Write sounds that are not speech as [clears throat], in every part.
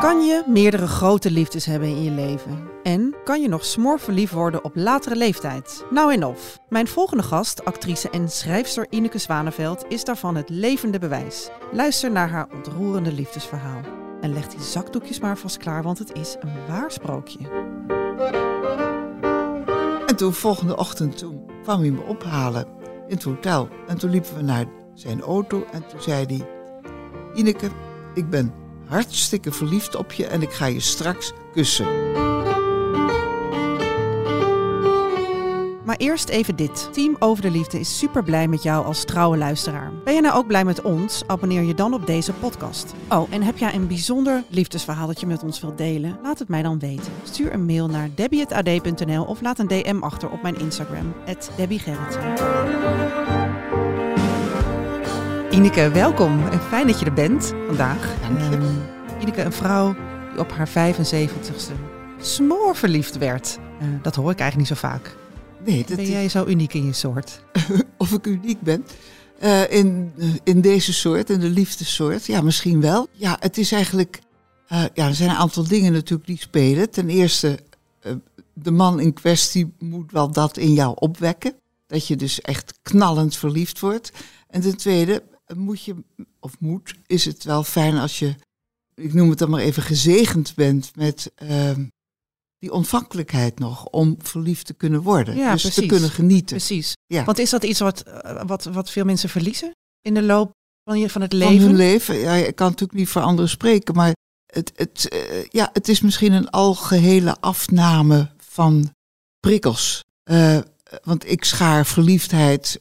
Kan je meerdere grote liefdes hebben in je leven? En kan je nog smoorverliefd worden op latere leeftijd? Nou en of. Mijn volgende gast, actrice en schrijfster Ineke Zwaneveld, is daarvan het levende bewijs. Luister naar haar ontroerende liefdesverhaal. En leg die zakdoekjes maar vast klaar, want het is een waar sprookje. En toen volgende ochtend toen kwam hij me ophalen in het hotel. En toen liepen we naar zijn auto en toen zei hij... Ineke, ik ben hartstikke verliefd op je en ik ga je straks kussen. Maar eerst even dit. Team Over de Liefde is super blij met jou als trouwe luisteraar. Ben je nou ook blij met ons? Abonneer je dan op deze podcast. Oh, en heb jij een bijzonder liefdesverhaal dat je met ons wilt delen? Laat het mij dan weten. Stuur een mail naar debbie.ad.nl of laat een DM achter op mijn Instagram, debbiegerritsen. Ineke, welkom en fijn dat je er bent vandaag. Dank je. Ehm, Ineke, een vrouw die op haar 75ste smoor verliefd werd. Eh, dat hoor ik eigenlijk niet zo vaak. Nee, dat Ben is- jij zo uniek in je soort? [laughs] of ik uniek ben. Eh, in, in deze soort, in de liefdessoort. Ja, misschien wel. Ja, het is eigenlijk... eh, ja, er zijn een aantal dingen natuurlijk die spelen. Ten eerste, eh, de man in kwestie moet wel dat in jou opwekken. Dat je dus echt knallend verliefd wordt. En ten tweede, eh, moet je, of moet, is het wel fijn als je, ik noem het dan maar even, gezegend bent met eh, die ontvankelijkheid nog om verliefd te kunnen worden. Ja, dus te precies. kunnen genieten. Precies. Ja. Want is dat iets wat, eh, wat, wat veel mensen verliezen in de loop van, je, van het van leven? hun leven. Ja, ik kan natuurlijk niet voor anderen spreken, maar het, het, eh, ja, het is misschien een algehele afname van prikkels. Eh, want ik schaar verliefdheid,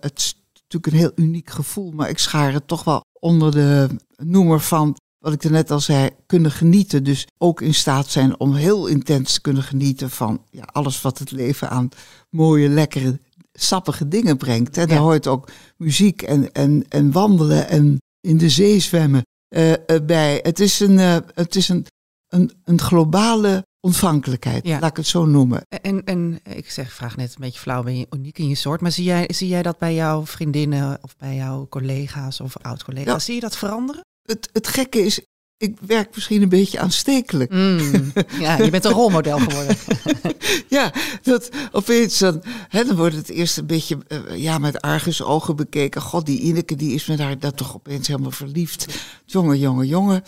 het natuurlijk een heel uniek gevoel, maar ik schaar het toch wel onder de noemer van, wat ik er net al zei, kunnen genieten. Dus ook in staat zijn om heel intens te kunnen genieten van ja, alles wat het leven aan mooie, lekkere, sappige dingen brengt. En daar hoort ook muziek en, en, en wandelen en in de zee zwemmen eh, eh, bij. Het is een, eh, het is een, een, een globale ontvankelijkheid, Ja. laat ik het zo noemen. En, en ik zeg, vraag net een beetje flauw, ben je uniek in je soort? Maar zie jij, zie jij dat bij jouw vriendinnen of bij jouw collega's of oud-collega's? Ja. Zie je dat veranderen? Het, het gekke is, ik werk misschien een beetje aanstekelijk. Mm. Ja, je bent een rolmodel geworden. [laughs] Ja, dat opeens dan, hè, dan wordt het eerst een beetje eh, ja, met argusogen bekeken. God, die Ineke die is met haar dat toch opeens helemaal verliefd. Jongen, jongen, jongen.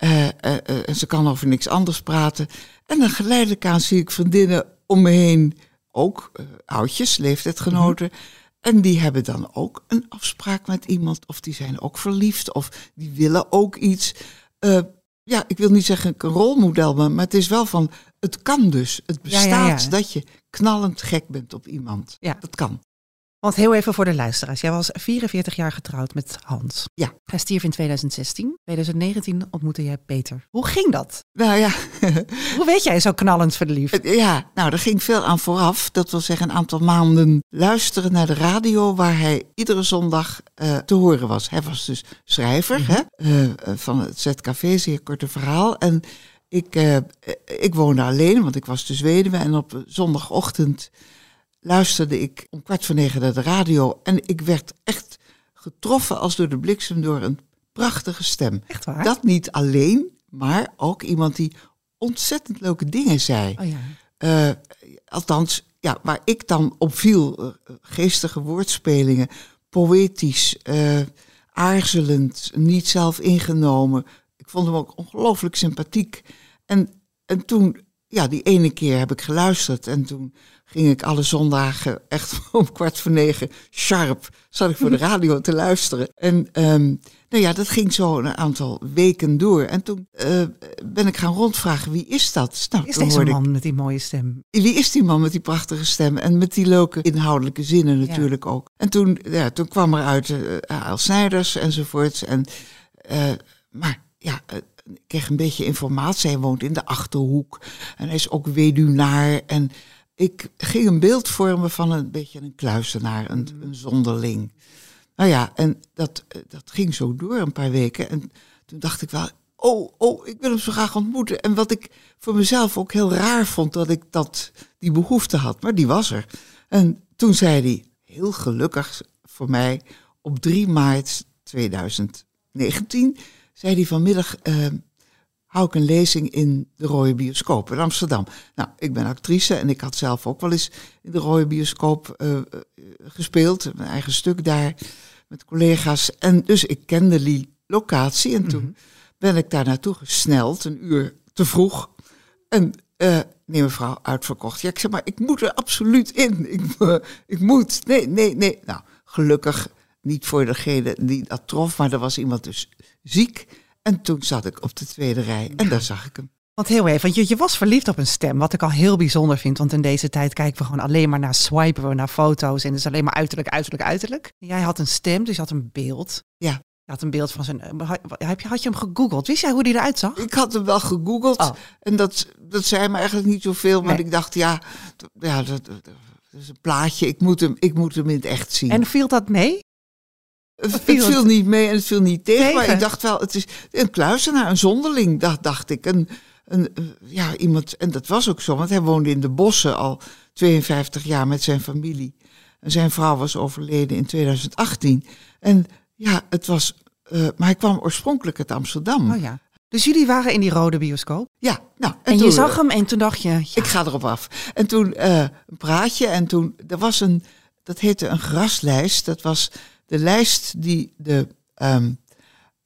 Eh, eh, eh, en ze kan over niks anders praten. En dan geleidelijk aan zie ik vriendinnen om me heen, ook oudjes, leeftijdgenoten. En die hebben dan ook een afspraak met iemand, of die zijn ook verliefd, of die willen ook iets. Ja, ik wil niet zeggen een rolmodel, maar, maar het is wel van, het kan dus. Het bestaat ja, ja. dat je knallend gek bent op iemand. Ja. Dat kan. Want heel even voor de luisteraars. Jij was 44 jaar getrouwd met Hans. Ja. Hij stierf in 2016. 2019 ontmoette jij Peter. Hoe ging dat? Nou ja, [laughs] Hoe weet jij zo knallend verliefd? Het- Ja, nou, er ging veel aan vooraf. Dat wil zeggen een aantal maanden luisteren naar de radio... waar hij iedere zondag eh, te horen was. Hij was dus schrijver hè? eh, eh, van het ZKV, zeer korte verhaal. En ik, eh, eh, ik woonde alleen, want ik was dus weduwe. En op zondagochtend luisterde ik om kwart voor negen naar de radio. En ik werd echt getroffen als door de bliksem door een prachtige stem. Echt waar? Dat niet alleen, maar ook iemand die ontzettend leuke dingen zei. Oh ja. Eh, althans, ja, waar ik dan op viel, eh, geestige woordspelingen, poëtisch, eh, aarzelend, niet zelf ingenomen. Ik vond hem ook ongelooflijk sympathiek. En, en toen, ja, die ene keer heb ik geluisterd en toen ging ik alle zondagen echt [laughs] om kwart voor negen sharp, zat ik voor de radio te luisteren. En ehm, nou ja, dat ging zo een aantal weken door. En toen eh, ben ik gaan rondvragen, wie is dat? Nou, Is deze ik- man met die mooie stem? wie is die man met die prachtige stem en met die leuke inhoudelijke zinnen natuurlijk ook. En toen, ja, toen kwam er uit uh, Snijders enzovoorts. En, eh, maar ja, ik kreeg een beetje informatie. Hij woont in de Achterhoek en hij is ook weduwnaar. En ik ging een beeld vormen van een beetje een kluizenaar, een, een zonderling. Nou ja, en dat, eh, dat ging zo door een paar weken. En toen dacht ik wel, oh, oh, ik wil hem zo graag ontmoeten. En wat ik voor mezelf ook heel raar vond, dat ik dat, die behoefte had. Maar die was er. En toen zei hij, heel gelukkig voor mij, op 3 maart 2019, zei hij vanmiddag, uh, hou ik een lezing in de Rode Bioscoop in Amsterdam. Nou, ik ben actrice en ik had zelf ook wel eens in de Rode Bioscoop uh, gespeeld, mijn eigen stuk daar met collega's. En dus ik kende die locatie en toen mhm. ben ik daar naartoe gesneld, een uur te vroeg. En uh, nee mevrouw, uitverkocht. Ja, ik zeg maar, ik moet er absoluut in. Ik, uh, ik moet. Nee, nee, nee. Nou, gelukkig niet voor degene die dat trof, maar er was iemand dus ziek. En toen zat ik op de tweede rij en daar zag ik hem. Want heel even, want je, je was verliefd op een stem, wat ik al heel bijzonder vind. Want in deze tijd kijken we gewoon alleen maar naar swipen we naar foto's en het is alleen maar uiterlijk, uiterlijk, uiterlijk. Jij had een stem, dus je had een beeld. Ja. Je had een beeld van zijn. Eh, heb je, had je hem gegoogeld? Wist jij hoe die eruit zag? Ik had hem wel gegoogeld. Oh. En dat, dat zei me eigenlijk niet zoveel. Maar ik dacht, ja, ja dat, dat, is een plaatje. Ik moet, hem, ik moet hem in het echt zien. En viel dat mee? Het viel, niet mee en het viel niet tegen, Maar ik dacht wel, het is een kluizenaar, een zonderling, dacht, dacht ik. Een, een, ja, iemand, en dat was ook zo, want hij woonde in de bossen al 52 jaar met zijn familie. En zijn vrouw was overleden in 2018. En ja, het was, uh, maar hij kwam oorspronkelijk uit Amsterdam. Oh ja. Dus jullie waren in die rode bioscoop? Ja, nou. En, je zag hem en toen dacht je. Ja. Ik ga erop af. En toen uh, een praatje en toen, er was een, dat heette een graslijst. Dat was de lijst die de um,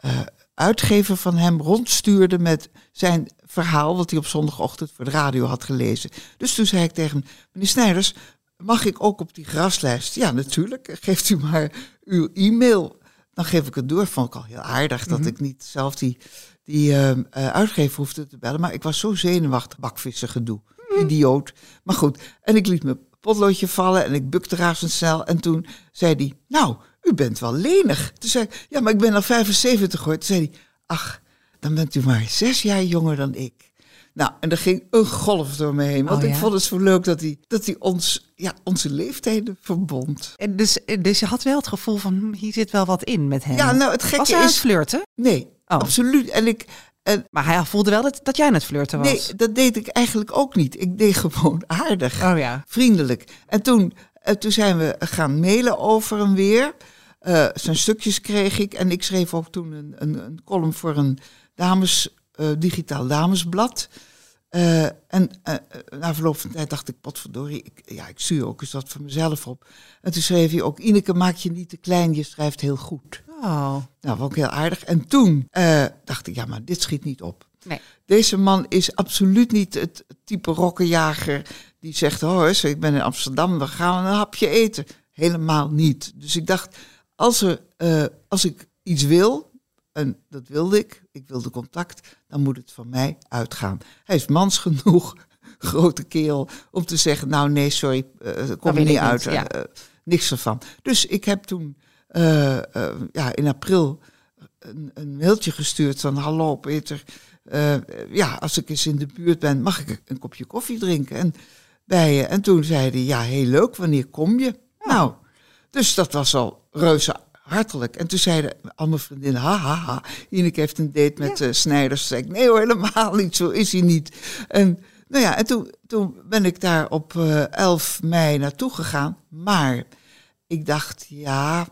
uh, uitgever van hem rondstuurde met zijn verhaal, wat hij op zondagochtend voor de radio had gelezen. Dus toen zei ik tegen hem, meneer Snijders, mag ik ook op die graslijst? Ja, natuurlijk. Geeft u maar uw e-mail. Dan geef ik het door. Vond ik al heel aardig dat mhm. ik niet zelf die, die uh, uitgever hoefde te bellen. Maar ik was zo zenuwachtig, bakvissen gedoe. Mhm. Idioot. Maar goed, en ik liet mijn potloodje vallen en ik bukte razendsnel. En toen zei hij, nou, u bent wel lenig. Toen zei ik, ja, maar ik ben al 75 hoor. Toen zei hij, ach, dan bent u maar zes jaar jonger dan ik. Nou, en er ging een golf door me heen. Want oh, ik vond het zo leuk dat hij, dat hij ons, ja, onze leeftijden verbond. En dus, dus je had wel het gevoel van, hm, hier zit wel wat in met hem. Ja, nou, het gekke was hij is... flirten? Nee, oh. absoluut. En ik, en, maar hij voelde wel dat, dat jij aan het flirten was. Nee, dat deed ik eigenlijk ook niet. Ik deed gewoon aardig, oh, ja. vriendelijk. En toen, uh, toen zijn we gaan mailen over en weer. Uh, zijn stukjes kreeg ik. En ik schreef ook toen een, een, een column voor een dames, uh, digitaal damesblad. Uh, en na verloop van tijd dacht ik, potverdorie, ik, ja, ik stuur ook eens wat voor mezelf op. En toen schreef hij ook, Ineke, maak je niet te klein, je schrijft heel goed. Oh. Nou, ook heel aardig. En toen dacht ik, ja, maar dit schiet niet op. Nee. Deze man is absoluut niet het type rokkenjager die zegt, hoor, ik ben in Amsterdam, we gaan een hapje eten. Helemaal niet. Dus ik dacht, als, er, uh, als ik iets wil, en dat wilde ik, ik wilde contact, dan moet het van mij uitgaan. Hij is mans genoeg, [laughs] grote kerel, om te zeggen, nou nee, sorry, uh, kom er niet uit, uh, niks ervan. Dus ik heb toen ja, in april een, een, mailtje gestuurd van, hallo Peter, ja, als ik eens in de buurt ben, mag ik een kopje koffie drinken? En, bij je. en toen zei hij, ja, heel leuk, wanneer kom je? Nou, dus dat was al reuze hartelijk. En toen zeiden al mijn vriendinnen, ha, ha, ha, Ineke heeft een date met ja. uh, Snijders. Toen zei ik, nee hoor, helemaal niet, zo is hij niet. En nou ja, en toen, toen ben ik daar op uh, eh, 11 mei naartoe gegaan. Maar ik dacht, ja,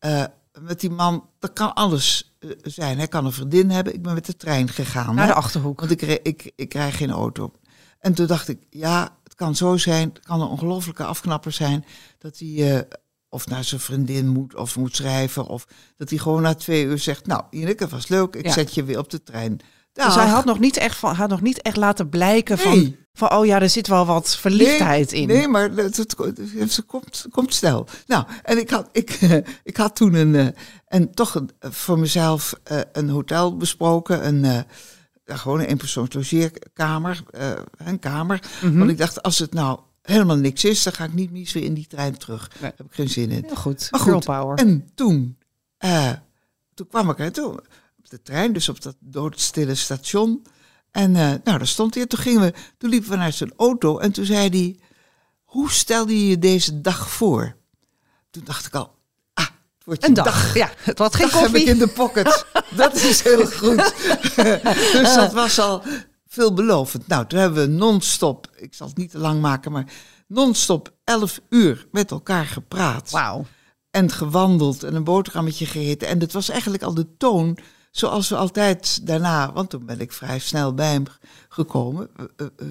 uh, met die man, dat kan alles zijn. Hij kan een vriendin hebben. Ik ben met de trein gegaan. Naar de Achterhoek. Want ik, ik, ik krijg geen auto. En toen dacht ik, ja, het kan zo zijn. Het kan een ongelofelijke afknapper zijn. Dat hij of naar zijn vriendin moet of moet schrijven. Of dat hij gewoon na twee uur zegt, nou Ineke, was leuk, ik zet je weer op de trein. Dus hij had nog niet echt, van, had nog niet echt laten blijken van, van, oh ja, er zit wel wat verliefdheid in. in. Nee, maar het, het, het, komt, komt snel. Nou, en ik had, ik, [laughs] ik had toen een, eh, en toch een, voor mezelf eh, een hotel besproken, een, uh, gewoon een eenpersoons logeerkamer, een kamer. Mhm. Want ik dacht, als het nou helemaal niks is, dan ga ik niet meer in die trein terug. Daar heb ik geen zin in. Heel goed, maar goed. power. En toen, uh, toen kwam ik er toe, op de trein, dus op dat doodstille station. En uh, nou, daar stond hij. Toen, gingen we, toen liepen we naar zijn auto en toen zei hij... Hoe stelde je je deze dag voor? Toen dacht ik al, ah, wordt je Een dag. Ja, het was geen dag heb ik koffie. in de pocket. [laughs] dat is heel goed. [laughs] dus dat was al veelbelovend. Nou, toen hebben we non-stop, ik zal het niet te lang maken, maar non-stop 11 uur met elkaar gepraat. Wauw. En gewandeld en een boterhammetje gegeten. En het was eigenlijk al de toon zoals we altijd daarna, want toen ben ik vrij snel bij hem gekomen, eh, eh, eh,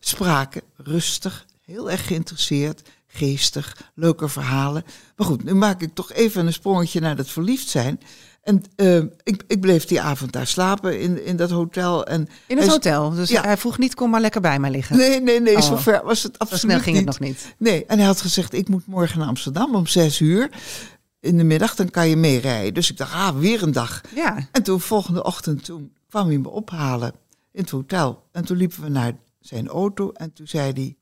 spraken, rustig, heel erg geïnteresseerd, geestig, leuke verhalen. Maar goed, nu maak ik toch even een sprongetje naar dat verliefd zijn. En eh, ik, ik bleef die avond daar slapen in, in dat hotel. En In het hij- hotel. Dus Ja. hij vroeg niet, kom maar lekker bij mij liggen. Nee, nee, nee, Oh. zover was het Zo absoluut snel ging het niet. nog niet. Nee, en hij had gezegd, ik moet morgen naar Amsterdam om zes uur. In de middag, dan kan je meerijden. Dus ik dacht, ah, weer een dag. Ja. En toen, volgende ochtend, toen kwam hij me ophalen in het hotel. En toen liepen we naar zijn auto en toen zei hij...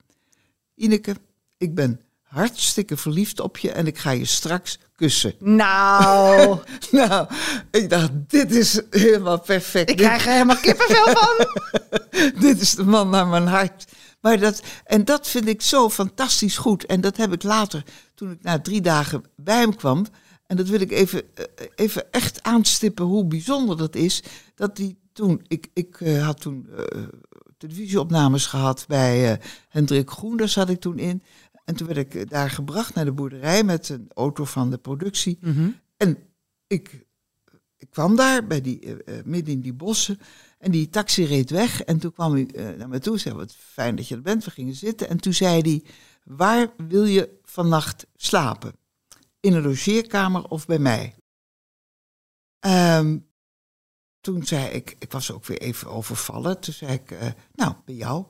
Ineke, ik ben hartstikke verliefd op je en ik ga je straks kussen. Nou, [laughs] Nou, ik dacht, dit is helemaal perfect. ik Dit- krijg er helemaal kippenvel [laughs] van. dit is de man naar mijn hart. Maar dat, en dat vind ik zo fantastisch goed. En dat heb ik later, toen ik na drie dagen bij hem kwam. En dat wil ik even, eh, even echt aanstippen hoe bijzonder dat is. Dat hij toen, ik, ik eh, had toen eh, televisieopnames gehad bij eh, Hendrik Groen, daar zat ik toen in. En toen werd ik eh, daar gebracht naar de boerderij met een auto van de productie. En ik, ik kwam daar bij die, eh, eh, midden in die bossen. En die taxi reed weg. En toen kwam hij naar me toe. zei, wat fijn dat je er bent. We gingen zitten. En toen zei hij, waar wil je vannacht slapen? In een logeerkamer of bij mij? Ehm, toen zei ik, ik was ook weer even overvallen. Toen zei ik, nou, bij jou.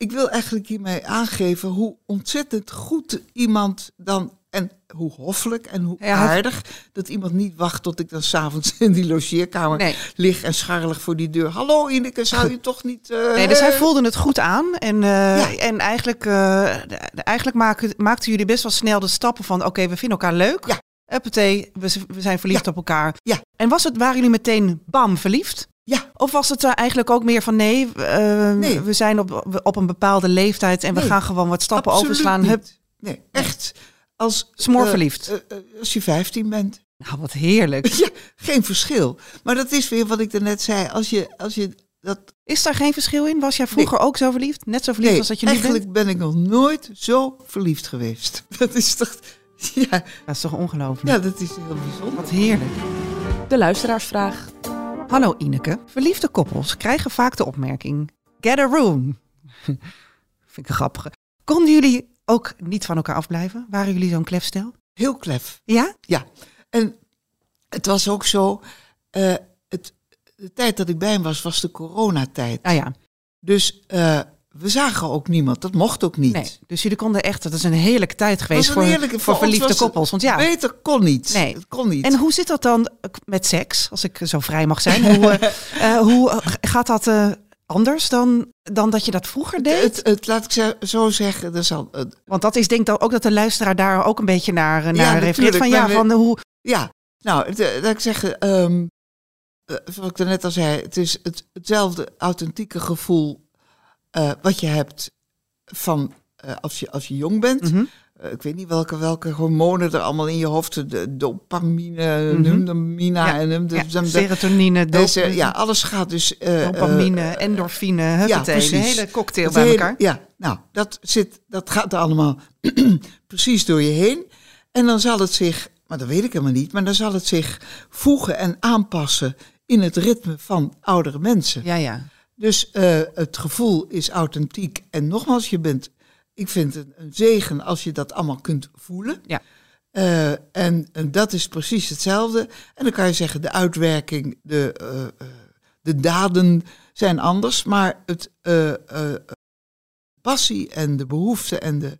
Ik wil eigenlijk hiermee aangeven hoe ontzettend goed iemand dan... En hoe hoffelijk en hoe Ja, aardig dat iemand niet wacht tot ik dan s'avonds in die logeerkamer Nee. lig en scharrelig voor die deur. Hallo Ineke, zou je toch niet... eh, Nee, dus hij voelde het goed aan. En, eh, Ja. en eigenlijk, eh, eigenlijk maken, maakten jullie best wel snel de stappen van... oké, we vinden elkaar leuk. Ja. We zijn verliefd op elkaar. Ja. En was het, waren jullie meteen bam, verliefd? Ja, Of was het er eigenlijk ook meer van nee, eh, Nee. we zijn op, op een bepaalde leeftijd... en we gaan gewoon wat stappen absoluut overslaan. Hup, Nee, echt. Als, Smoorverliefd. eh, eh, eh, als je 15 bent. nou, wat heerlijk. [laughs] Ja, geen verschil. Maar dat is weer wat ik daarnet zei. Als je, als je dat Is daar geen verschil in? Was jij vroeger ook zo verliefd? Net zo verliefd Nee, als dat je nu eigenlijk bent? ben ik nog nooit zo verliefd geweest. [laughs] Dat is toch... Ja, Dat is toch ongelooflijk? ja dat is heel bijzonder. Wat heerlijk. De luisteraarsvraag. Hallo Ineke. Verliefde koppels krijgen vaak de opmerking... Get a room. [laughs] Vind ik een grappige. Konden jullie ook niet van elkaar afblijven? Waren jullie zo'n klefstel? Heel klef. Ja? Ja. En het was ook zo... eh, het, de tijd dat ik bij hem was, was de coronatijd. Nou ja. Dus eh, we zagen ook niemand. Dat mocht ook niet. Nee. Dus jullie konden echt... Dat is een heerlijke tijd geweest voor, heerlijke- voor voor verliefde koppels. Want ja... Beter kon niet. Nee. Het kon niet. En hoe zit dat dan met seks, als ik zo vrij mag zijn? Hoe, eh, [laughs] eh, hoe gaat dat eh, anders dan, dan dat je dat vroeger deed? het, het, laat ik zo zeggen, er zal, Want dat is denk ik ook dat de luisteraar daar ook een beetje naar, eh, naar Ja, refereert. Van ja, van hoe... Ja, nou, eh, laat ik zeggen, ehm eh, zoals ik daarnet al zei, het is het, hetzelfde authentieke gevoel eh, wat je hebt van eh, als, je, als je jong bent. Mhm. Eh, ik weet niet welke, welke hormonen er allemaal in je hoofd, de dopamine, dopamina Ja, en de, Ja, de- de- serotonine, dop- deze, ja, alles gaat dus. dopamine, endorfine, de precies. hele cocktail het bij hele- elkaar. Ja, nou, dat, zit, dat gaat er allemaal [clears throat] precies door je heen. En dan zal het zich, maar dat weet ik helemaal niet, maar dan zal het zich voegen en aanpassen in het ritme van oudere mensen. Ja, ja. Dus eh, het gevoel is authentiek. En nogmaals, je bent, ik vind het een zegen als je dat allemaal kunt voelen. Ja. Eh, en, en dat is precies hetzelfde. En dan kan je zeggen, de uitwerking, de, eh, de daden zijn anders. Maar het passie en de behoefte en, de,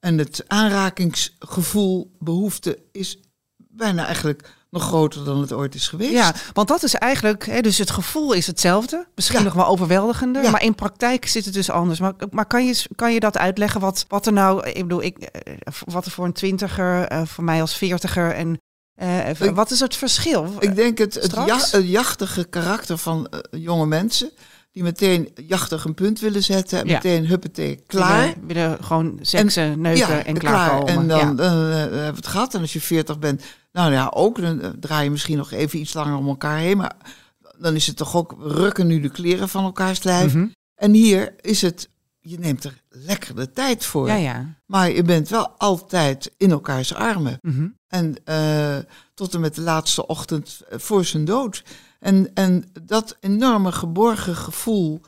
en het aanrakingsgevoel, behoefte is bijna eigenlijk nog groter dan het ooit is geweest. Ja, want dat is eigenlijk, hè, dus het gevoel is hetzelfde, misschien Ja. nog wel overweldigender, Ja. maar in praktijk zit het dus anders. Maar, maar kan, je, kan je dat uitleggen wat, wat er nou, ik bedoel, ik, eh, wat er voor een twintiger, eh, voor mij als veertiger en eh, Ik- wat is het verschil? Ik denk het, het, Straks? ja, het jachtige karakter van jonge mensen. Die meteen jachtig een punt willen zetten. En Ja. meteen huppatee, klaar. Willen, willen gewoon seksen, neuken ja, en klaarkomen. En dan, dan, eh, hebben we het gehad. En als je 40 bent, nou ja, ook. Dan eh, draai je misschien nog even iets langer om elkaar heen. Maar dan is het toch ook, rukken nu de kleren van elkaars lijf. Mhm. En hier is het, je neemt er lekker de tijd voor. ja, ja. Maar je bent wel altijd in elkaars armen. Mhm. En eh, tot en met de laatste ochtend eh, voor zijn dood. En, en dat enorme geborgen gevoel,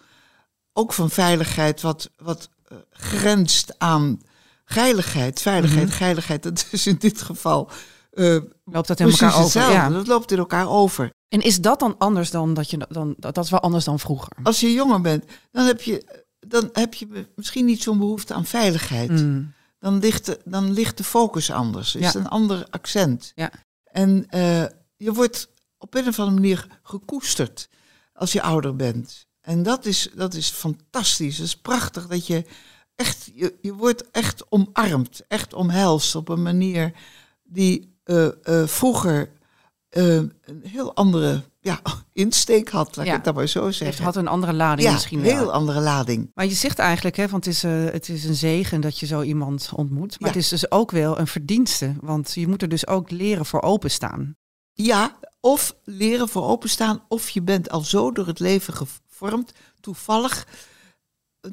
ook van veiligheid, wat, wat eh, grenst aan geiligheid. Veiligheid, Mhm. geiligheid, dat [laughs] is in dit geval eh Loopt dat in precies elkaar over? hetzelfde. Ja. Dat loopt in elkaar over. En is dat dan anders dan dat je dan dat is wel anders dan vroeger? Als je jonger bent, dan heb je, dan heb je misschien niet zo'n behoefte aan veiligheid. Mm. dan ligt de, dan ligt de focus anders. Is Ja. een ander accent. Ja. En eh, je wordt op een of andere manier gekoesterd als je ouder bent. En dat is, dat is fantastisch. Het is prachtig dat je echt, je, je wordt echt omarmd, echt omhelst op een manier die eh, eh, vroeger eh, een heel andere ja, [laughs] insteek had, laat Ja. ik het dan maar zo Het zeggen. had een andere lading ja, misschien heel wel. andere lading. Maar je zegt eigenlijk, hè, want het is, het is een zegen dat je zo iemand ontmoet. Maar Ja. het is dus ook wel een verdienste. Want je moet er dus ook leren voor openstaan. Ja, of leren voor openstaan, of je bent al zo door het leven gevormd, toevallig.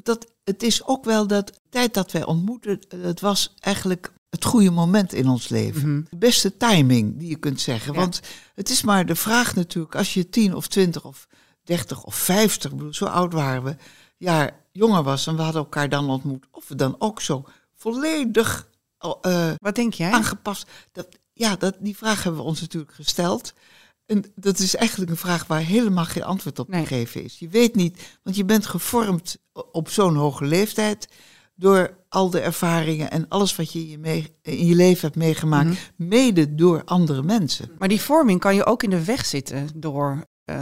Dat, het is ook wel dat de tijd dat wij ontmoeten, het was eigenlijk het goede moment in ons leven. Mhm. De beste timing die je kunt zeggen. Ja. Want het is maar de vraag natuurlijk, als je tien of twintig of dertig of vijftig, zo oud waren we, jaar jonger was en we hadden elkaar dan ontmoet, of we dan ook zo volledig eh, Wat denk jij? aangepast. Dat, ja, dat, die vraag hebben we ons natuurlijk gesteld. En dat is eigenlijk een vraag waar helemaal geen antwoord op Nee. te geven is. Je weet niet, want je bent gevormd op zo'n hoge leeftijd door al de ervaringen en alles wat je in je, mee- in je leven hebt meegemaakt, Mhm. mede door andere mensen. Maar die vorming kan je ook in de weg zitten door. eh,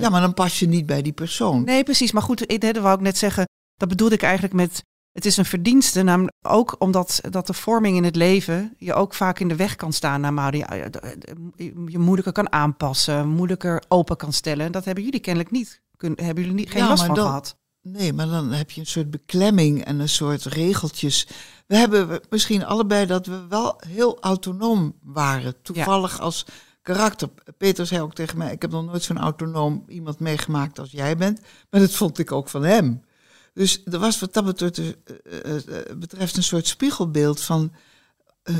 Ja, maar dan pas je niet bij die persoon. Nee, precies. Maar goed, dat wou ik net zeggen. Dat bedoelde ik eigenlijk met. Het is een verdienste, namelijk ook omdat dat de vorming in het leven je ook vaak in de weg kan staan. Naar je, moeilijker kan aanpassen, moeilijker open kan stellen. Dat hebben jullie kennelijk niet. Kun, hebben jullie niet, geen Ja, last van dan- gehad? Nee, maar dan heb je een soort beklemming en een soort regeltjes. We hebben misschien allebei dat we wel heel autonoom waren. Toevallig als karakter. Peter zei ook tegen mij, ik heb nog nooit zo'n autonoom iemand meegemaakt als jij bent. Maar dat vond ik ook van hem. Dus er was wat dat betreft, eh, eh, eh, betreft een soort spiegelbeeld van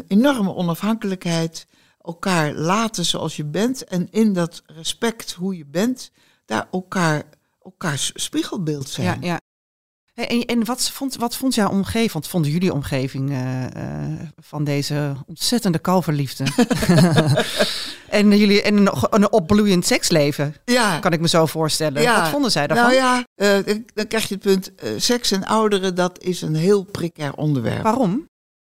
enorme onafhankelijkheid. Elkaar laten zoals je bent. En in dat respect hoe je bent, daar elkaar, elkaars spiegelbeeld zijn. Ja, ja. En, en wat, vond, wat vond jouw omgeving, wat vonden jullie omgeving eh, eh, van deze ontzettende kalverliefde? [laughs] en, jullie, en een, een opbloeiend seksleven, Ja, kan ik me zo voorstellen. Ja. Wat vonden zij daarvan? nou ja, eh, dan- krijg je het punt. eh, seks en ouderen, dat is een heel precair onderwerp. Waarom?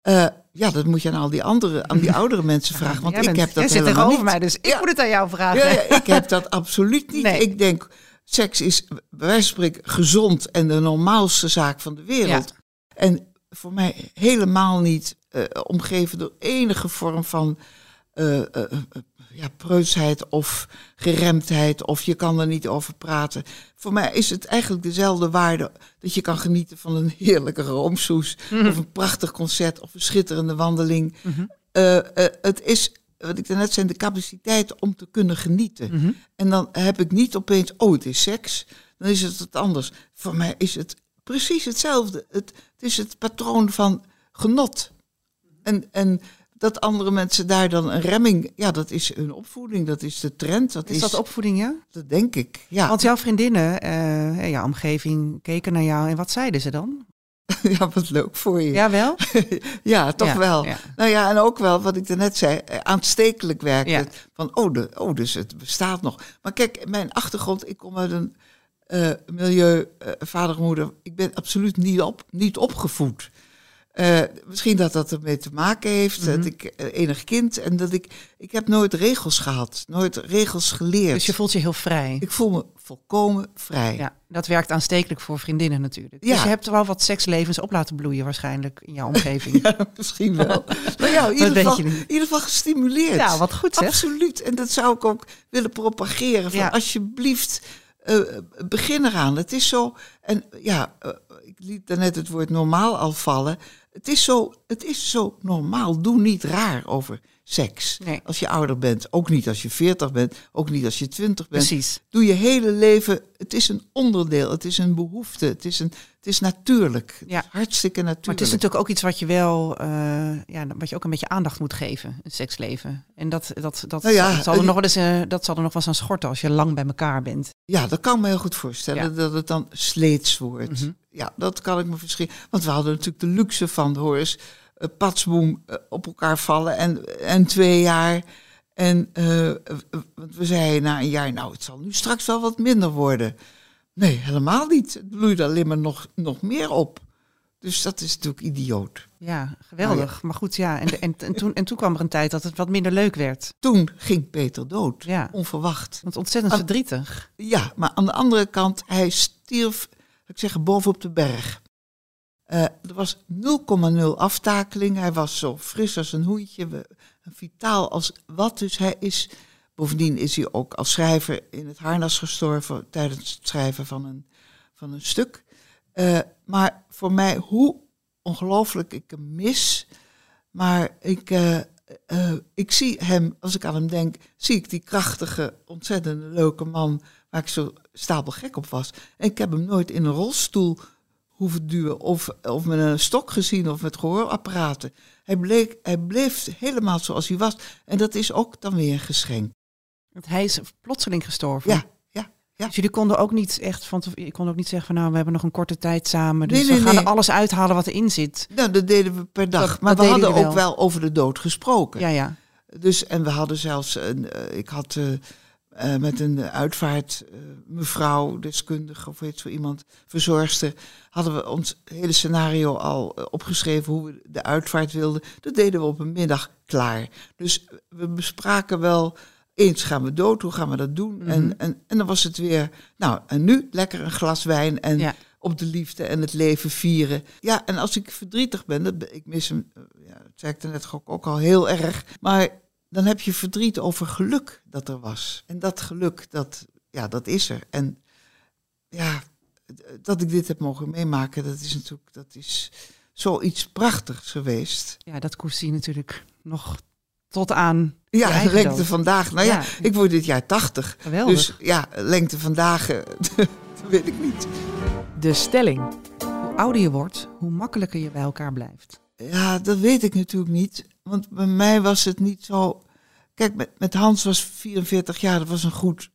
Eh, ja, dat moet je aan al die andere, aan die oudere [laughs] mensen vragen. Want ik heb dat jij zit helemaal tegenover niet. mij, dus ik Ja. moet het aan jou vragen. Ja, ik heb dat absoluut niet. Nee. Ik denk, seks is bij wijze van spreken gezond en de normaalste zaak van de wereld. En voor mij helemaal niet omgeven door enige vorm van ja, preutsheid of geremdheid. Of je kan er niet over praten. Voor mij is het eigenlijk dezelfde waarde dat je kan genieten van een heerlijke roomsoes. Of een prachtig concert of een schitterende wandeling. Mhm. Eh, eh, het is, wat ik daarnet zei, de capaciteit om te kunnen genieten. Mhm. En dan heb ik niet opeens, oh, het is seks. Dan is het wat anders. Voor mij is het precies hetzelfde. Het, het is het patroon van genot. En, en dat andere mensen daar dan een remming, ja, dat is hun opvoeding, dat is de trend. Dat Is is, dat opvoeding, ja? dat denk ik. Ja, Want jouw vriendinnen, in jouw omgeving, keken naar jou en wat zeiden ze dan? [laughs] ja, wat leuk voor je. [laughs] Ja, toch Ja, wel. ja. Nou ja, en ook wel wat ik daarnet zei, eh, aanstekelijk werken. Ja. Van, oh, de, oh, dus het bestaat nog. Maar kijk, mijn achtergrond, ik kom uit een eh, milieu, eh, vader, moeder. Ik ben absoluut niet, op, niet opgevoed. Eh, misschien dat dat ermee te maken heeft, Mhm. dat ik eh, enig kind en dat ik, ik heb nooit regels gehad, nooit regels geleerd. Dus je voelt je heel vrij. Ik voel me volkomen vrij. Ja, dat werkt aanstekelijk voor vriendinnen natuurlijk. Ja. Dus je hebt wel wat sekslevens op laten bloeien waarschijnlijk in jouw omgeving. [laughs] Ja, misschien wel. [laughs] maar ja, in ieder, geval, in ieder geval gestimuleerd. Ja, wat goed zeg. Absoluut. En dat zou ik ook willen propageren. Van Ja. Alsjeblieft, eh, begin eraan. Het is zo, en ja, ik liet daarnet het woord normaal al vallen. Het is zo, het is zo normaal. Doe niet raar over seks. Nee. Als je ouder bent, ook niet als je 40 bent, ook niet als je 20 bent. Precies. Doe je hele leven, het is een onderdeel, het is een behoefte, het is, een, het is natuurlijk. Ja. Het is hartstikke natuurlijk. Maar het is natuurlijk ook iets wat je wel, eh, ja, wat je ook een beetje aandacht moet geven, het seksleven. En dat, dat, dat, Nou ja, zal er eh, nog wel eens, eh, dat zal er nog wel eens aan schorten als je lang bij elkaar bent. Ja, dat kan ik me heel goed voorstellen, Ja. dat het dan sleets wordt. Mhm. Ja, dat kan ik me verschillen. Want we hadden natuurlijk de luxe van, hoor eens, patsboom eh, op elkaar vallen en, en twee jaar. En eh, eh, want we zeiden na een jaar, nou, het zal nu straks wel wat minder worden. Nee, helemaal niet. Het bloeide alleen maar nog, nog meer op. Dus dat is natuurlijk idioot. Ja, geweldig. Maar goed, ja. En, en, en, toen, en toen kwam er een tijd dat het wat minder leuk werd. Toen ging Peter dood, Ja. onverwacht. Want ontzettend verdrietig. Ja, maar aan de andere kant, hij stierf, ik zeggen, bovenop de berg. Eh, er was 0,0 aftakeling. Hij was zo fris als een hoentje, vitaal als wat. Dus hij is, bovendien is hij ook als schrijver in het harnas gestorven tijdens het schrijven van een, van een stuk. Eh, maar voor mij, hoe ongelooflijk ik hem mis. Maar ik, eh, ik zie hem, als ik aan hem denk, zie ik die krachtige, ontzettend leuke man waar ik zo stapelgek op was. En ik heb hem nooit in een rolstoel hoeven duwen of, of met een stok gezien of met gehoorapparaten. Hij, bleek, hij bleef helemaal zoals hij was. En dat is ook dan weer een geschenk. Want hij is plotseling gestorven. Ja, ja, ja. Dus jullie konden ook niet echt van je kon ook niet zeggen van nou we hebben nog een korte tijd samen. Dus Nee, we gaan nee. er alles uithalen wat erin zit. Nou, dat deden we per dag. Dat- maar dat we hadden ook wel over de dood gesproken. Ja, ja. Dus, en we hadden zelfs, een, eh, ik had eh, eh, met een uitvaart eh, mevrouw, deskundige of weet zo iemand, verzorgster, hadden we ons hele scenario al eh, opgeschreven hoe we de uitvaart wilden. Dat deden we op een middag klaar. Dus we bespraken wel, eens gaan we dood, hoe gaan we dat doen? Mhm. en, en, en dan was het weer, nou, en nu lekker een glas wijn en Ja. op de liefde en het leven vieren. Ja, en als ik verdrietig ben, dat, ik mis hem, eh, ja, dat zei ik net ook, ook al heel erg, maar dan heb je verdriet over geluk dat er was. En dat geluk, dat, ja, dat is er. En ja, dat ik dit heb mogen meemaken, dat is natuurlijk, dat is zoiets prachtigs geweest. Ja, dat koest hij natuurlijk nog tot aan Ja, je lengte dood. vandaag. Nou ja, Ja. ik word dit jaar 80. Geweldig. Dus ja, lengte vandaag, eh, [laughs] dat weet ik niet. De stelling. Hoe ouder je wordt, hoe makkelijker je bij elkaar blijft. Ja, dat weet ik natuurlijk niet. Want bij mij was het niet zo. Kijk, met, met Hans was 44 jaar, dat was een goed,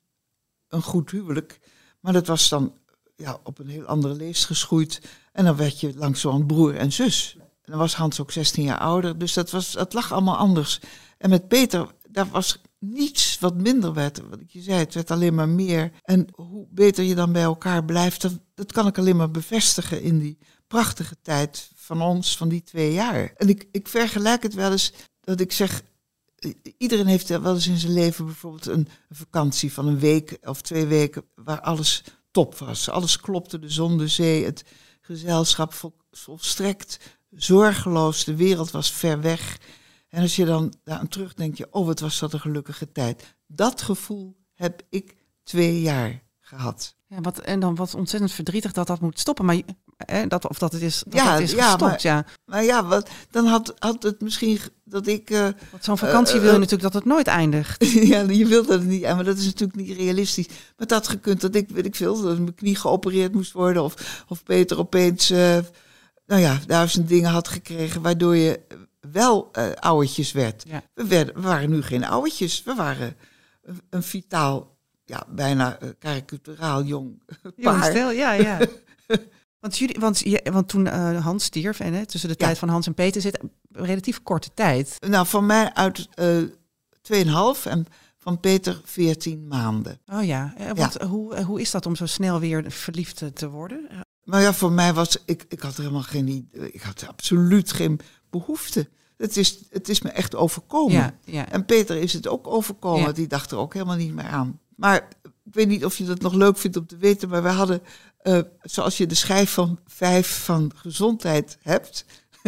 een goed huwelijk. Maar dat was dan ja, op een heel andere leest geschoeid. En dan werd je langzamerhand broer en zus. En dan was Hans ook 16 jaar ouder. Dus dat, was, dat lag allemaal anders. En met Peter, daar was niets wat minder werd. Wat ik je zei, het werd alleen maar meer. En hoe beter je dan bij elkaar blijft, dat, dat kan ik alleen maar bevestigen in die prachtige tijd van ons, van die twee jaar. En ik, ik vergelijk het wel eens dat ik zeg, iedereen heeft wel eens in zijn leven bijvoorbeeld een, vakantie van een week of twee weken waar alles top was. Alles klopte, de zon, de zee, het gezelschap vol, volstrekt zorgeloos. De wereld was ver weg. En als je dan daaraan terug denk je, oh wat was dat een gelukkige tijd. Dat gevoel heb ik twee jaar gehad. Ja, wat, en dan wat ontzettend verdrietig dat dat moet stoppen. Maar, dat, of dat het is, dat Ja, het is ja, gestopt, maar- ja. Maar ja, wat, dan had, had het misschien dat ik... Want zo'n vakantie Eh, wil je eh, natuurlijk dat het nooit eindigt. [laughs] ja, je wilt dat niet, maar dat is natuurlijk niet realistisch. Maar had gekund dat ik, weet ik veel, dat mijn knie geopereerd moest worden. Of, of Peter opeens, nou ja, duizend dingen had gekregen, waardoor je wel ouwetjes werd. Ja. We, werden, we waren nu geen ouwetjes, we waren een, vitaal, ja, bijna karikaturaal jong paar. stel, ja, ja. [laughs] Want, jullie, want, je, want toen eh, Hans stierf, en hè, tussen de Ja. tijd van Hans en Peter zit een relatief korte tijd. Nou, van mij uit eh 2,5 en van Peter 14 maanden. Oh ja, eh, want Hoe, hoe is dat om zo snel weer verliefd te- worden? Maar ja, voor mij was ik, ik had er helemaal geen, idee- ik had absoluut geen behoefte. Het is, het is me echt overkomen. Ja, ja. En Peter is het ook overkomen, die dacht er ook helemaal niet meer aan. Maar ik weet niet of je dat nog leuk vindt om te weten, maar we hadden, eh, zoals je de schijf van vijf van gezondheid hebt, [laughs]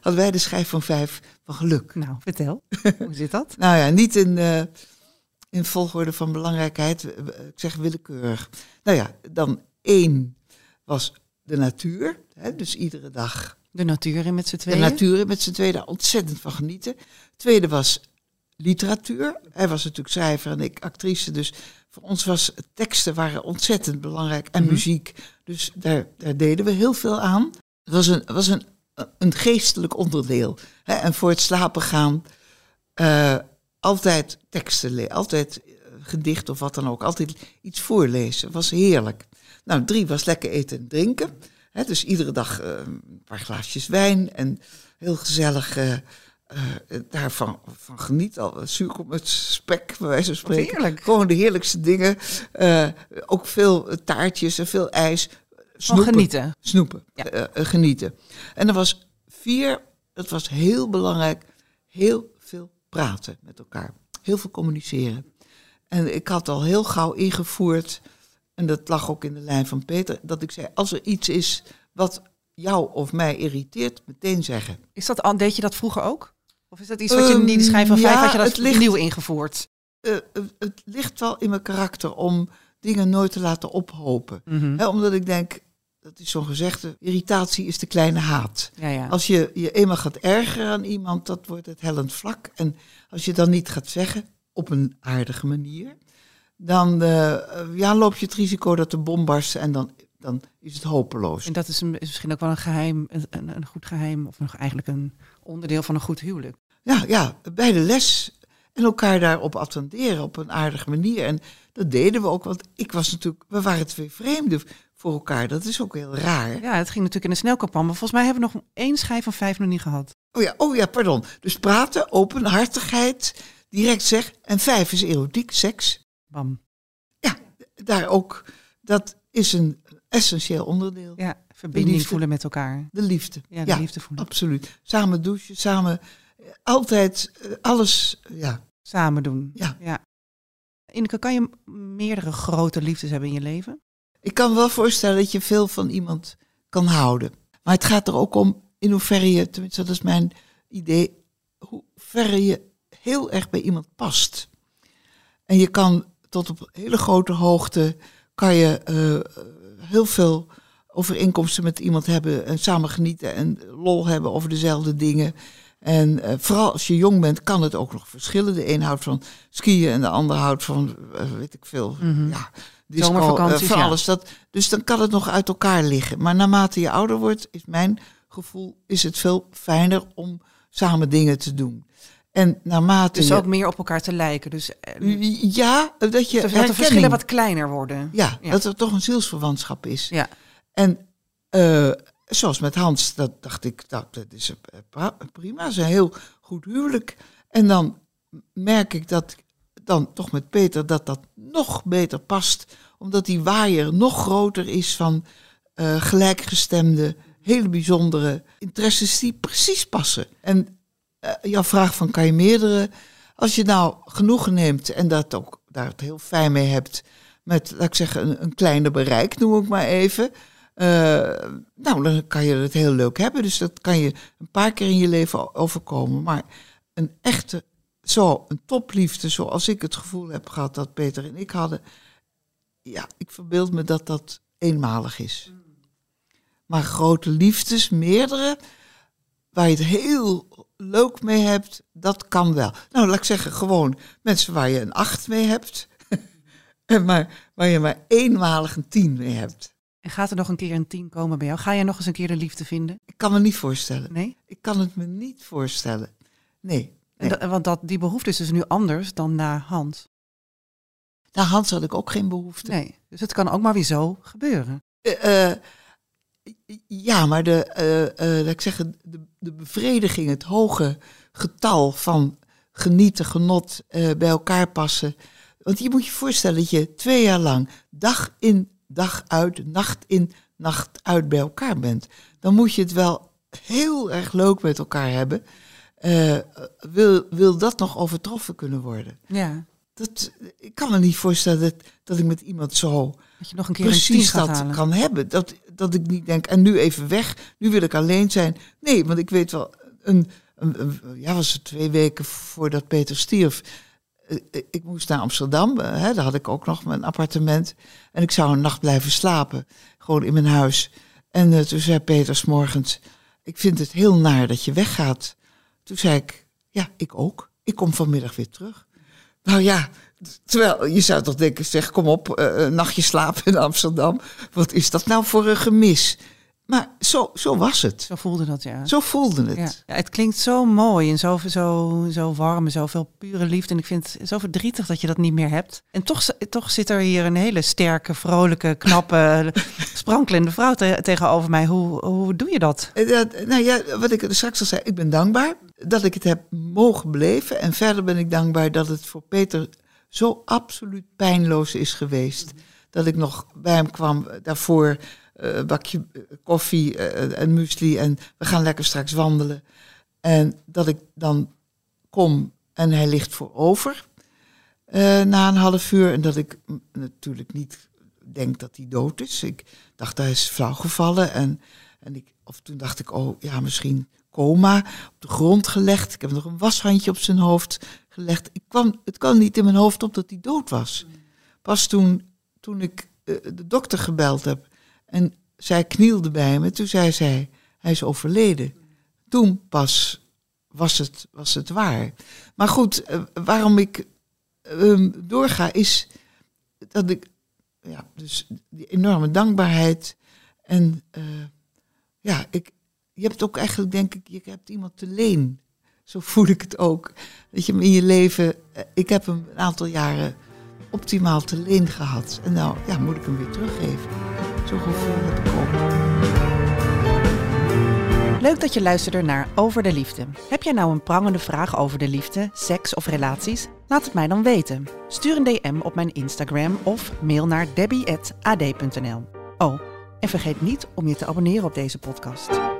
hadden wij de schijf van vijf van geluk. Nou, vertel. [laughs] hoe zit dat? Nou ja, niet in, eh, in volgorde van belangrijkheid, ik zeg willekeurig. Nou ja, dan één was de natuur. Hè, dus iedere dag De natuur in met z'n de tweeën. natuur in met z'n tweeën daar ontzettend van genieten. Tweede was literatuur. Hij was natuurlijk schrijver en ik actrice. Dus voor ons was teksten waren ontzettend belangrijk. En Mhm. muziek. Dus daar, daar deden we heel veel aan. Het was een, was een, een geestelijk onderdeel. Hè? En voor het slapen gaan eh, altijd teksten lezen. Altijd eh, gedicht of wat dan ook. Altijd iets voorlezen. was heerlijk. Nou, drie was lekker eten en drinken. Hè, dus iedere dag eh, een paar glaasjes wijn en heel gezellig eh, daarvan van geniet. Al zuurkool met spek, bij wijze van spreken. heerlijk. Gewoon de heerlijkste dingen. Eh, ook veel taartjes en veel ijs. Van genieten. Snoepen. Ja. Eh, eh, genieten. En er was vier, dat was heel belangrijk, heel veel praten met elkaar. Heel veel communiceren. En ik had al heel gauw ingevoerd, en dat lag ook in de lijn van Peter, dat ik zei, als er iets is wat jou of mij irriteert, meteen zeggen. Is dat, deed je dat vroeger ook? Of is dat iets wat je Ehm, niet schrijf van vijf ja, had je dat ligt- nieuw ingevoerd? Eh, eh, het ligt wel in mijn karakter om dingen nooit te laten ophopen. Mhm. Omdat ik denk, dat is zo'n gezegde, irritatie is de kleine haat. Ja, ja. Als je je eenmaal gaat ergeren aan iemand, dat wordt het hellend vlak. En als je dan niet gaat zeggen, op een aardige manier, dan eh, ja, loop je het risico dat de bom barst en dan, dan is het hopeloos. En dat is, een, is misschien ook wel een geheim, een, een goed geheim, of nog eigenlijk een onderdeel van een goed huwelijk. Ja, ja, bij de les en elkaar daarop attenderen op een aardige manier. En dat deden we ook, want ik was natuurlijk, we waren twee vreemden voor elkaar. Dat is ook heel raar. Ja, het ging natuurlijk in de snelkooppan, maar volgens mij hebben we nog één schijf van vijf nog niet gehad. Oh ja, oh ja, pardon. Dus praten, openhartigheid, direct zeg. En vijf is erotiek, seks. Bam. Ja, daar ook. Dat is een essentieel onderdeel. Ja, verbinding liefde. voelen met elkaar. De liefde. Ja, de liefde voelen. Absoluut. Samen douchen, samen eh, altijd eh, alles. Ja, Samen doen. ja. Ja. Ineke, kan je meerdere grote liefdes hebben in je leven? Ik kan me wel voorstellen dat je veel van iemand kan houden. Maar het gaat er ook om in hoeverre je, tenminste dat is mijn idee, hoe verre je heel erg bij iemand past. En je kan tot op hele grote hoogte, kan je eh, heel veel overeenkomsten met iemand hebben en samen genieten en lol hebben over dezelfde dingen. En eh, vooral als je jong bent, kan het ook nog verschillen. De een houdt van skiën en de ander houdt van, eh, weet ik veel, ja, disco, Zomervakanties, eh, van ja. alles. Dat, dus dan kan het nog uit elkaar liggen. Maar naarmate je ouder wordt, is mijn gevoel, is het veel fijner om samen dingen te doen. En naarmate Dus je, ook meer op elkaar te lijken. Dus eh, ja, dat je dat de verschillen wat kleiner worden. ja, Ja. dat er toch een zielsverwantschap is. Ja. En eh, zoals met Hans, dat dacht ik, dat, dat is eh, prima, dat is een heel goed huwelijk. En dan merk ik dat dan toch met Peter dat dat nog beter past, omdat die waaier nog groter is van eh, gelijkgestemde, hele bijzondere interesses die precies passen. En eh, jouw vraag van kan je meerdere, als je nou genoegen neemt en dat ook daar het heel fijn mee hebt met, laat ik zeggen, een, een kleiner bereik, noem ik maar even. eh, nou, dan kan je het heel leuk hebben. Dus dat kan je een paar keer in je leven overkomen. Maar een echte, zo, een topliefde, zoals ik het gevoel heb gehad dat Peter en ik hadden. Ja, ik verbeeld me dat dat eenmalig is. Maar grote liefdes, meerdere, waar je het heel leuk mee hebt, dat kan wel. Nou, laat ik zeggen, gewoon mensen waar je een acht mee hebt. [laughs] en maar waar je maar eenmalig een tien mee hebt. En gaat er nog een keer een tien komen bij jou? Ga je nog eens een keer de liefde vinden? Ik kan me niet voorstellen. Nee? Ik kan het me niet voorstellen. Nee. En nee. dat- want dat, die behoefte is dus nu anders dan na Hans. Naar Hans had ik ook geen behoefte. Nee. Dus het kan ook maar weer zo gebeuren. Eh, eh, ja, maar de, eh, eh, laat ik zeggen, de, de bevrediging, het hoge getal van genieten, genot, eh, bij elkaar passen. Want je moet je voorstellen dat je twee jaar lang dag in, dag uit, nacht in, nacht uit bij elkaar bent. Dan moet je het wel heel erg leuk met elkaar hebben. Wil, wil dat nog overtroffen kunnen worden? Ja. Dat, ik kan me niet voorstellen dat, dat ik met iemand zo Dat je nog een keer precies dat halen. kan hebben. Dat, dat ik niet denk, en nu even weg, nu wil ik alleen zijn. Nee, want ik weet wel, een, ja, was het twee weken voordat Peter stierf, eh, ik moest naar Amsterdam, hè, daar had ik ook nog mijn appartement. En ik zou een nacht blijven slapen, gewoon in mijn huis. En toen zei Peter morgens, ik vind het heel naar dat je weggaat. Toen zei ik, ja, ik ook. Ik kom vanmiddag weer terug. Nou ja, terwijl je zou toch denken, zeg, kom op, een nachtje slapen in Amsterdam. Wat is dat nou voor een gemis? Maar zo, zo was het. Zo voelde dat, ja. Zo voelde het. Ja. ja het klinkt zo mooi en zo, zo, zo warm en zoveel pure liefde. En ik vind het zo verdrietig dat je dat niet meer hebt. En toch, toch zit er hier een hele sterke, vrolijke, knappe, [laughs] sprankelende vrouw tegenover mij. Hoe, hoe doe je dat? dat? Nou ja, wat ik straks al zei, ik ben dankbaar dat ik het heb mogen beleven. En verder ben ik dankbaar dat het voor Peter zo absoluut pijnloos is geweest. Dat ik nog bij hem kwam daarvoor uh, bakje eh, koffie en muesli en we gaan lekker straks wandelen. En dat ik dan kom en hij ligt voorover uh, na een half uur. En dat ik natuurlijk niet denk dat hij dood is. Ik dacht, hij is flauw gevallen. En, en ik, of toen dacht ik, oh ja, misschien coma. Op de grond gelegd. Ik heb nog een washandje op zijn hoofd gelegd. Ik kwam, het kwam niet in mijn hoofd op dat hij dood was. Pas toen, toen ik de dokter gebeld heb en zij knielde bij me. Toen zei zij, hij is overleden. Toen pas was het, was het waar. Maar goed, eh, waarom ik um, doorga is dat ik, ja, dus die enorme dankbaarheid. En uh, ja, ik, je hebt ook eigenlijk, denk ik, je hebt iemand te leen. Zo voel ik het ook. Dat je hem in je leven, eh, ik heb hem een aantal jaren optimaal te leen gehad. En nou, ja, moet ik hem weer teruggeven. Zo'n gevoel heb ik ook. Leuk dat je luisterde naar Over de Liefde. Heb jij nou een prangende vraag over de liefde, seks of relaties? Laat het mij dan weten. Stuur een DM op mijn Instagram of mail naar debbie.ad.nl. Oh, en vergeet niet om je te abonneren op deze podcast.